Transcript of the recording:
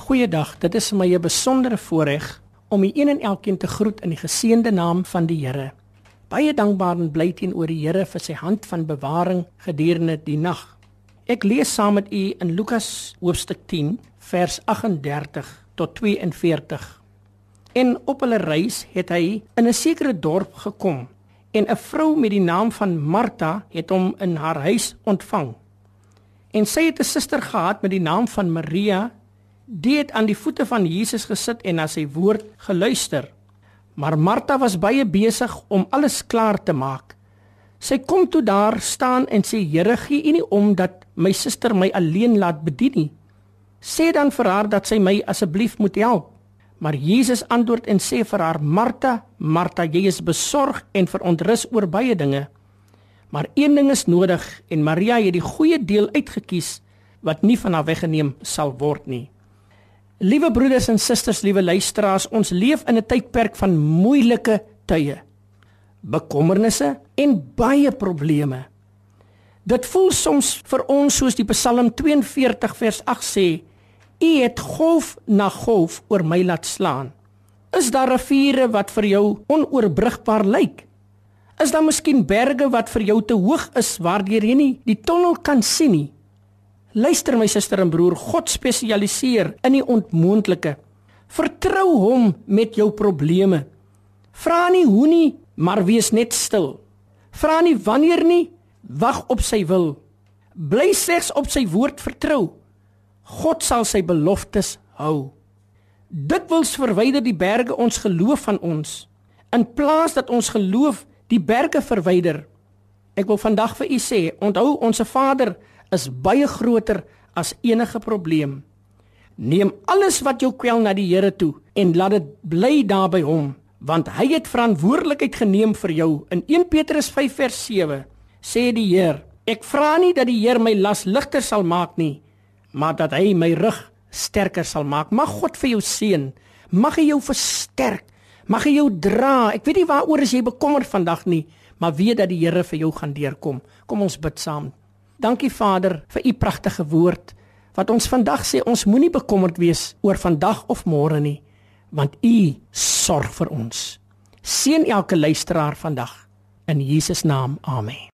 Goeiedag, dit is vir my 'n besondere voorreg om u een en elkeen te groet in die geseënde naam van die Here. Baie dankbaar en bly teenoor die Here vir sy hand van bewaring gedurende die nag. Ek lees saam met u in Lukas hoofstuk 10 vers 38 tot 42. En op hulle reis het hy in 'n sekere dorp gekom en 'n vrou met die naam van Martha het hom in haar huis ontvang. En sy het 'n suster gehad met die naam van Maria die het aan die voete van Jesus gesit en na sy woord geluister. Maar Martha was baie besig om alles klaar te maak. Sy kom toe daar staan en sê: "Here, gee U nie om dat my suster my alleen laat bedien nie. Sê dan vir haar dat sy my asseblief moet help." Maar Jesus antwoord en sê vir haar: "Martha, Martha, jy is besorg en verontrus oor baie dinge. Maar een ding is nodig en Maria het die goeie deel uitgekies wat nie van haar weggeneem sal word nie." Liewe broeders en susters, liewe luisteraars, ons leef in 'n tydperk van moeilike tye. Bekommernisse en baie probleme. Dit voel soms vir ons soos die Psalm 42 vers 8 sê: U het golf na golf oor my laat slaan. Is daar riviere wat vir jou onoorbrugbaar lyk? Is daar miskien berge wat vir jou te hoog is waardeur jy nie die tonnel kan sien nie? Luister my suster en broer, God spesialiseer in die onmoontlike. Vertrou hom met jou probleme. Vra nie hoe nie, maar wees net stil. Vra nie wanneer nie, wag op sy wil. Bly slegs op sy woord vertrou. God sal sy beloftes hou. Dit wil verwyder die berge ons geloof van ons in plaas dat ons geloof die berge verwyder. Ek wil vandag vir u sê, onthou ons Vader is baie groter as enige probleem. Neem alles wat jou kwel na die Here toe en laat dit bly daar by hom, want hy het verantwoordelikheid geneem vir jou. In 1 Petrus 5 vers 7 sê die Heer: Ek vra nie dat die Heer my las ligter sal maak nie, maar dat hy my rug sterker sal maak. Mag God vir jou seën. Mag hy jou versterk. Mag hy jou dra. Ek weet nie waaroor as jy bekommerd vandag nie, maar weet dat die Here vir jou gaan deurkom. Kom ons bid saam. Dankie Vader vir u pragtige woord wat ons vandag sê ons moenie bekommerd wees oor vandag of môre nie want u sorg vir ons. Seën elke luisteraar vandag in Jesus naam. Amen.